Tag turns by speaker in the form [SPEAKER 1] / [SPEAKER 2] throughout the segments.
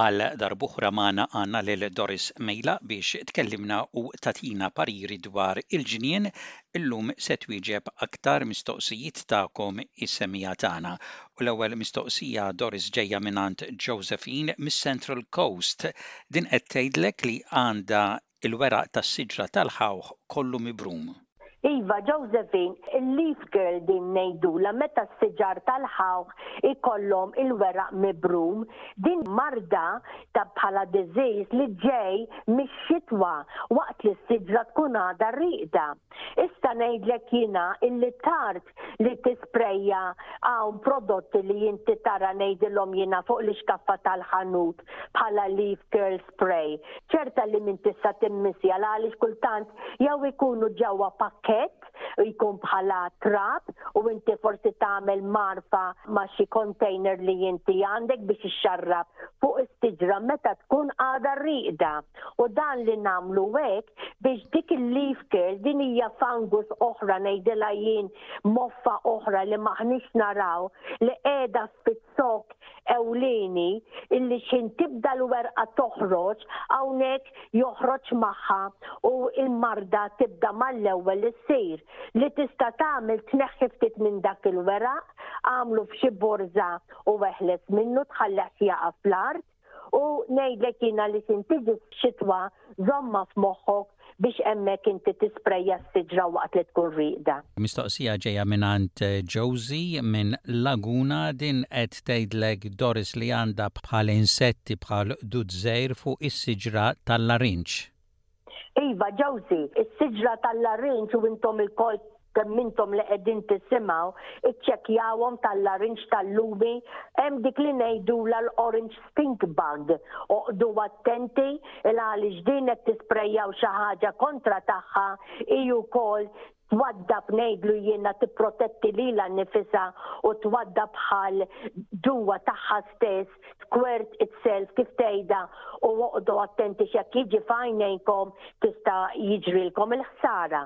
[SPEAKER 1] Għal darb'oħra magħna għandna lil Doris Mejla biex tkellimna u tagħtina pariri dwar il-ġnien. Illum se twieġeb aktar mistoqsijiet tagħkom is-semmiegħa tagħna. U l-ewwel mistoqsija Doris ġejja mingħand Josephine mis-Central Coast. Din qed tgħidlek li għandha Il-weraq tas-siġra tal-ħawħ kollu mibrum.
[SPEAKER 2] Iva, Josephine, il-leaf girl din ngħidulha meta s-siġar tal-ħawħ ikollhom il-weraq mibrum. Din marda ta' bħala disease li ġej mix-xitwa waqt li s-siġra tkun għadha rieqda. Issa ngħidlek jiena illi tard li tisprejja hawn prodotti li inti tara ngħidilhom jiena fuq l-ixkaffa tal-ħanut bħala leaf girl spray. Ċerta li min tista' timmissjal għaliex kultant jew ikunu ġewwa pakkett u jkun bħala trab u inti forsi tagħmel marfa ma' xi container li inti għandek biex ixxarrab fuq is-siġra meta tkun għadha rriqda. U dan li nagħmlu hekk biex dik il-leaf care din hija fungus oħra ngħidilha jien moffa oħra li maħniex naraw li qiegħda fit-sok ewlieni illi x'ħin tibda l-werqa toħroġ, hawnhekk joħroġ magħha u l-marda tibda mal-ewwel issir. Li tista' tagħmel tneħħi ftit minn dak il-weraq, agħmlu f'xi borża u eħles minnu tħallih jaqa' fl-art u ngħidlek jiena li x'ħin tiġi x-xitwa, Żommha f'moħħok biex hemmhekk inti tisprejja s-siġra waqt li tkun rieqda.
[SPEAKER 1] Mistoqsija ġejja mingħand Josie minn Laguna. Din qed tgħidlek Doris li għandha bħal insetti bħal qdud żgħir fuq is-siġra tal-larinġ.
[SPEAKER 2] Iva Josie, is-siġra tal-larinġ u intom ilkoll kemm intom li qegħdin tisimgħu, iċċekkjawhom tal-larinġ tal-lumi, hemm dik li ngħidulha l-orange stink bug, oqgħdu attenti il għaliex din qed tisprejjaw xi ħaġa kontra tagħha hi wkoll twaddab ngħidlu jiena tipprotetti lilha nnifisha u twaddab bħal duwa tagħha stess squirt itself kif tgħidha u oqgħodu attenti x'hekk jiġi f'għajnejkom tista' jiġrilkom il-ħsara.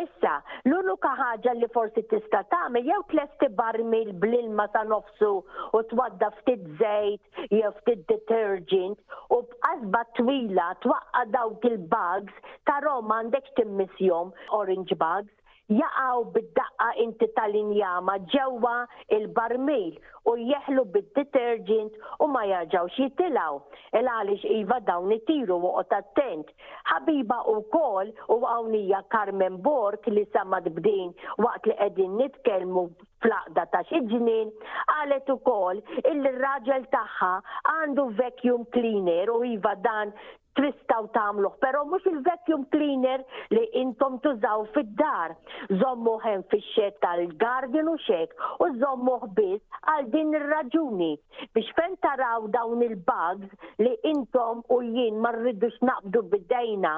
[SPEAKER 2] Issa, l-unika ħaġa li forsi tista' tagħmel jew tlesti barmil bl-ilma sa nofsu u twadda ftit żejt jew ftit detergent u b'qasba twila twaqqa' dawk il-bugs tarahom m'għandekx timmissjom orange bugs. jaqgħu bid-daqqa inti tal-injama ġewwa il-barmil u jeħlu bid-detergent u ma jarġgħux jitilgħu. Il-għaliex iva dawn itiru oqgħod attent. Ħabiba ukoll u hawn hija Carmen Borg li semgħet b'din waqt li qegħdin nitkellmu fl-għaqda ta' xi ġnien qalet ukoll illi r-raġel tagħha għandu vacuum cleaner u iva dan Tistgħu tagħmluh, però mhux il-vacuum cleaner li intom tużaw fid-dar. Żommuh hemm fix-xed tal-garden u x'hekk u żommuh biss għal din ir-raġuni, biex fejn taraw dawn il-bugs li intom u jien ma rridux naqbdu b'idejna,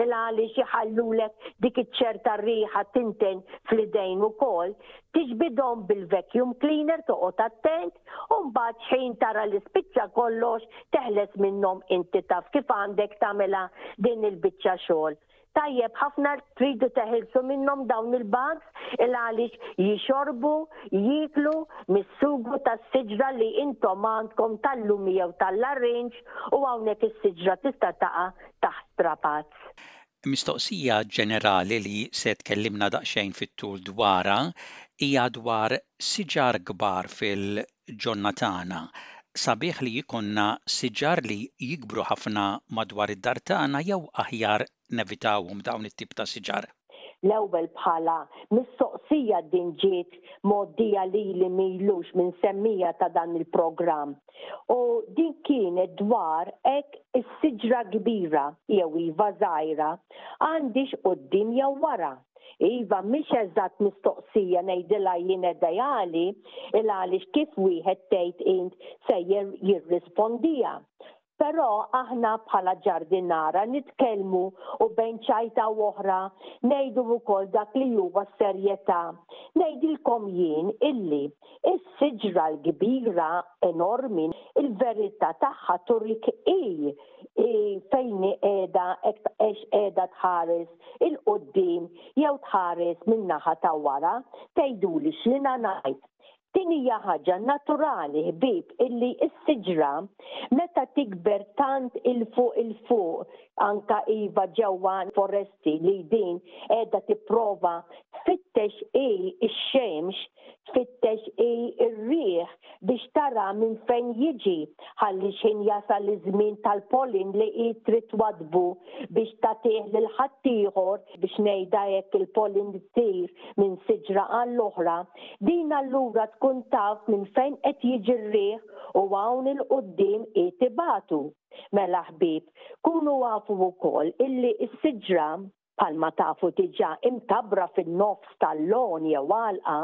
[SPEAKER 2] il-għaliex iħallulek dik iċ-ċerta riħa tinten fl-idejn ukoll, tiġbidhom bil-vacuum cleaner, toqgħod attent, u mbagħad ħin tara li spiċċa kollox teħles minnhom inti taf kif għandek tagħmilha din il-biċċa xogħol. Tajjeb ħafna tridu teħilsu minnhom dawn il-bugs il għaliex jixorbu, jieklu mis-sugu tas-siġra li intom għandkom tal-lumi jew tal-larinġ u hawnhekk is-siġra tista' taqa' taħt trapazz.
[SPEAKER 1] Mistoqsija ġenerali li se tkellimna daqsxejn fit-tul dwarha hija dwar siġar kbar fil-ġonna tagħna. Sabiħ li jkollna siġar li jikbru ħafna madwar id-dar tagħna jew aħjar nevitawhom dawn it-tip ta' siġar?
[SPEAKER 2] L-ewwel bħala mistoqsija din ġiet mgħoddija lili m'ilux minn semmija ta' dan il-programm. U din kienet dwar hekk is-siġra kbira jew iva żgħira għandhiex quddiem jew wara. Iva, mhix eżatt mistoqsija ngħidilha jien ideali, il-għaliex kif wieħed tgħid int sejjer jirrispondiha. Però aħna bħala ġardinara nitkellmu u bejn ċajta u oħra ngħidu wkoll dak li huwa s-serjetà. Ngħidilkom jien illi Is-siġra l-kbira, enormi, il-verità tagħha turik hi hi fejn hi qiegħda hekk hekk qiegħda tħares 'il quddiem jew tħares min-naħa ta' wara, tgħiduli x'jiena ngħid. Din hija ħaġa naturali, ħbieb, illi s-siġra meta tikber tant 'il fuq 'il fuq, anke iva ġewwa l-foresti li din qiegħda tipprova tfittex hi x-xemx, Tfittex hi r-riħ biex tara minn fejn jiġi ħalli x'ħin jasal iż-żmien tal-pollen li hi trid twaddbu biex tagħtih lil ħaddieħor, biex ngħidha hekk il-pollen itir minn siġra għall-oħra, din allura tkun taf minn fejn qed jiġi r-riħ u hawn 'il quddiem hi tibagħtu. Mela ħbieb, kunu afu wkoll illi s-siġra bħalma tafu diġà imtabbra fin-nofs ta' logħon jew għalqa,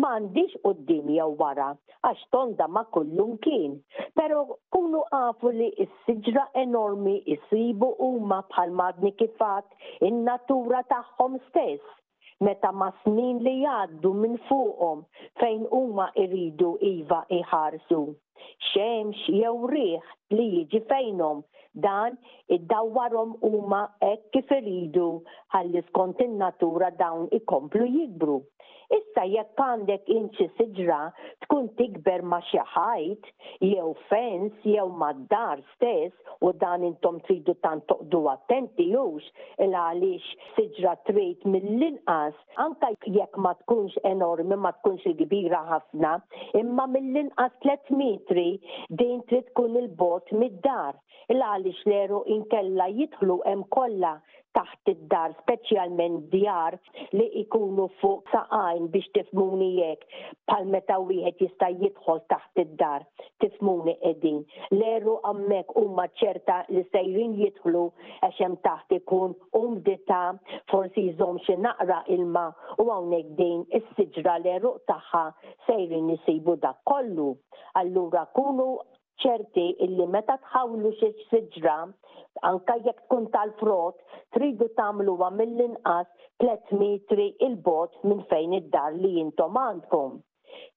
[SPEAKER 2] ma għandhiex quddiem jew wara għax tonda ma' kullimkien. Però kunu afu li s-siġra enormi jsibu huma bħalma għadni kif għedt in-natura tagħhom stess meta mas-snin li jgħaddu minn fuqhom fejn huma jridu iva jħarsu. xemx jew riħ li jiġi fejnhom, dan iddawwarhom huma hekk kif iridu ħalli skont in-natura dawn ikomplu jikbru. Issa jekk għandek int xi siġra tkun tikber ma' xi ħajt jew fens jew mad-dar, stess, u dan intom tridu tant toqgħdu attenti hux il għaliex siġra trid mill-inqas, anke jekk ma tkunx enormi, ma tkunx il-kbira ħafna, imma mill-inqas tliet metri din trid tkun 'il bogħod mid-dar, il għaliex l-għeruq inkella jidħlu hemm kollha taħt id-dar, speċjalment djar li jkunu fuq saqajn biex tifmuni jekk bħal meta wieħed jista' jidħol taħt id-dar. Tifmuni qegħdin. L-għeru hemmhekk huma ċerta li sejrin jidħlu għax hemm taħt ikun umdità, forsi jżomm xi naqra ilma u hawnhekk din is-siġra l-għeruq tagħha sejrin isibu dak kollu. Allura kunu ċerti illi meta tħawlu xi siġra, anke jekk tkun tal-frott, tridu tagħmluha mill-inqas tliet metri 'l bogħod minn fejn id-dar li intom għandkom.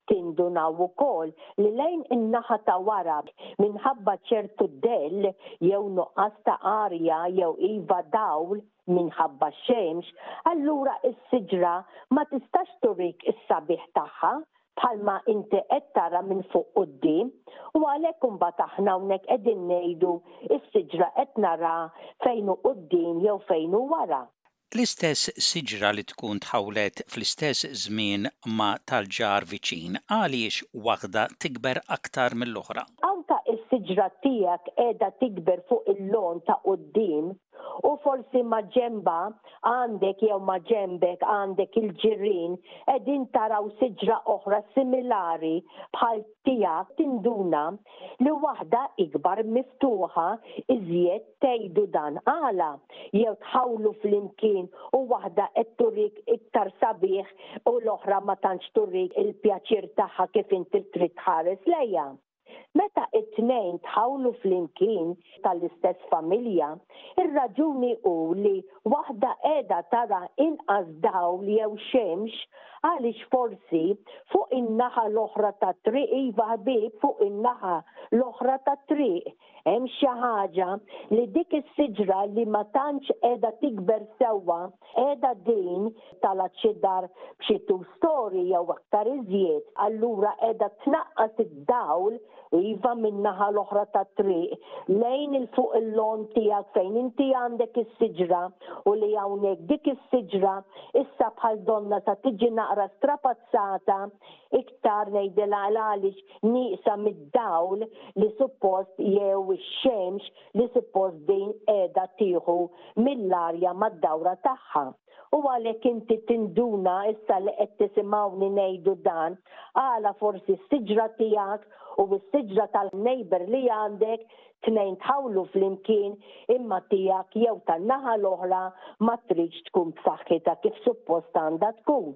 [SPEAKER 2] Tindunaw ukoll li lejn in-naħa ta' wara, minħabba ċertu dell jew nuqqas ta' arja jew iva dawl minħabba x-xemx, allura s-siġra ma tistax turik is-sabiħ tagħha bħalma inti qed tara minn fuq quddiem u għalhekk imbagħad aħna hawnhekk qegħdin ngħidu s-siġra qed naraha fejn hu quddiem jew fejn hu wara.
[SPEAKER 1] L-istess siġra li tkun tħawlet fl-istess żmien ma' tal-ġar viċin, għaliex waħda tikber aktar mill-oħra?
[SPEAKER 2] Anke s-siġra tiegħek qiegħda tikber fuq il-lawn ta' quddiem. U forsi maġenbha għandek jew maġenbek għandek il-ġirien qegħdin taraw siġra oħra similari bħal tiegħek tinduna li waħda ikbar miftuħa iżjed tgħidu dan għala jew tħawlu flimkien u waħda qed turik iktar sabiħ u l-oħra ma tantx turik il-pjaċir tagħha kif inti trid tħares lejha. Meta t-tnejn tħawlu flimkien tal-istess familja, ir-raġuni hu li waħda qiegħda tara inqas dawl jew xemx għaliex forsi fuq in-naħa l-oħra tat-triq, iva ħbieb fuq in-naħa l-oħra tat-triq, Hemm xi ħaġa li dik is-siġra li ma tantx qiegħda tikber sewwa qiegħda din tala' xi dar b'xi two storey jew aktar iżjed, allura qiegħda tnaqqas id-dawl, iva, min-naħa l-oħra tat-triq, lejn 'il fuq il-lawn tiegħek fejn inti għandek is-siġra u li hawnhekk dik is-siġra issa bħal donnha sa tiġi naqra strapazzata iktar ngħidilha għaliex nieqsa mid-dawl li suppost jew ix-xemx li suppost din qiegħda tieħu mill-arja mad-dawra tagħha. U għalhekk inti tinduna issa li qed tisimgħuni ngħidu dan, għala forsi s-siġra tiegħek u s-siġra tal-neighbour li għandek tnejn tħawlu flimkien imma tiegħek jew tan-naħa l-oħra ma tridx tkun b'saħħitha kif suppost għandha tkun.